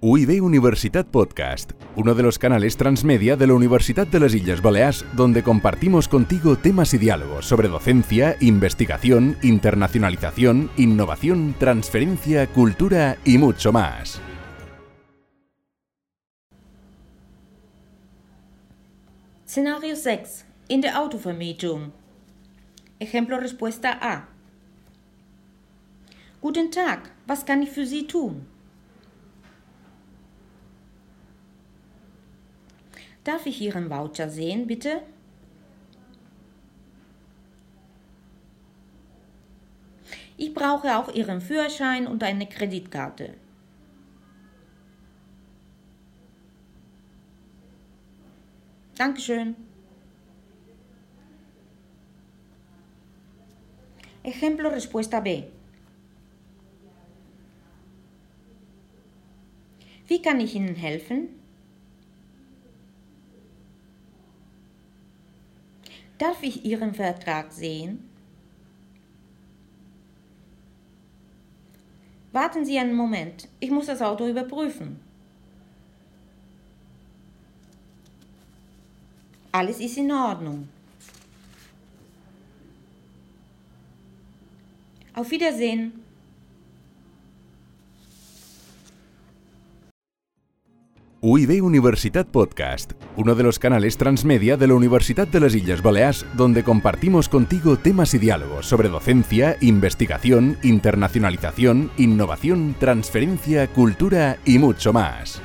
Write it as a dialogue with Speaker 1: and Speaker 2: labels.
Speaker 1: UIB Universitat Podcast, uno de los canales transmedia de la Universidad de las Islas Baleares, donde compartimos contigo temas y diálogos sobre docencia, investigación, internacionalización, innovación, transferencia, cultura y mucho más.
Speaker 2: Szenario 6. In der Autovermietung. Ejemplo Respuesta A. Guten Tag, was kann ich für Sie tun? Darf ich Ihren Voucher sehen, bitte? Ich brauche auch Ihren Führerschein und eine Kreditkarte. Dankeschön. Ejemplo Respuesta B. Wie kann ich Ihnen helfen? Darf ich Ihren Vertrag sehen? Warten Sie einen Moment, ich muss das Auto überprüfen. Alles ist in Ordnung. Auf Wiedersehen.
Speaker 1: UIB Universitat Podcast, uno de los canales transmedia de la Universidad de las Islas Baleares, donde compartimos contigo temas y diálogos sobre docencia, investigación, internacionalización, innovación, transferencia, cultura y mucho más.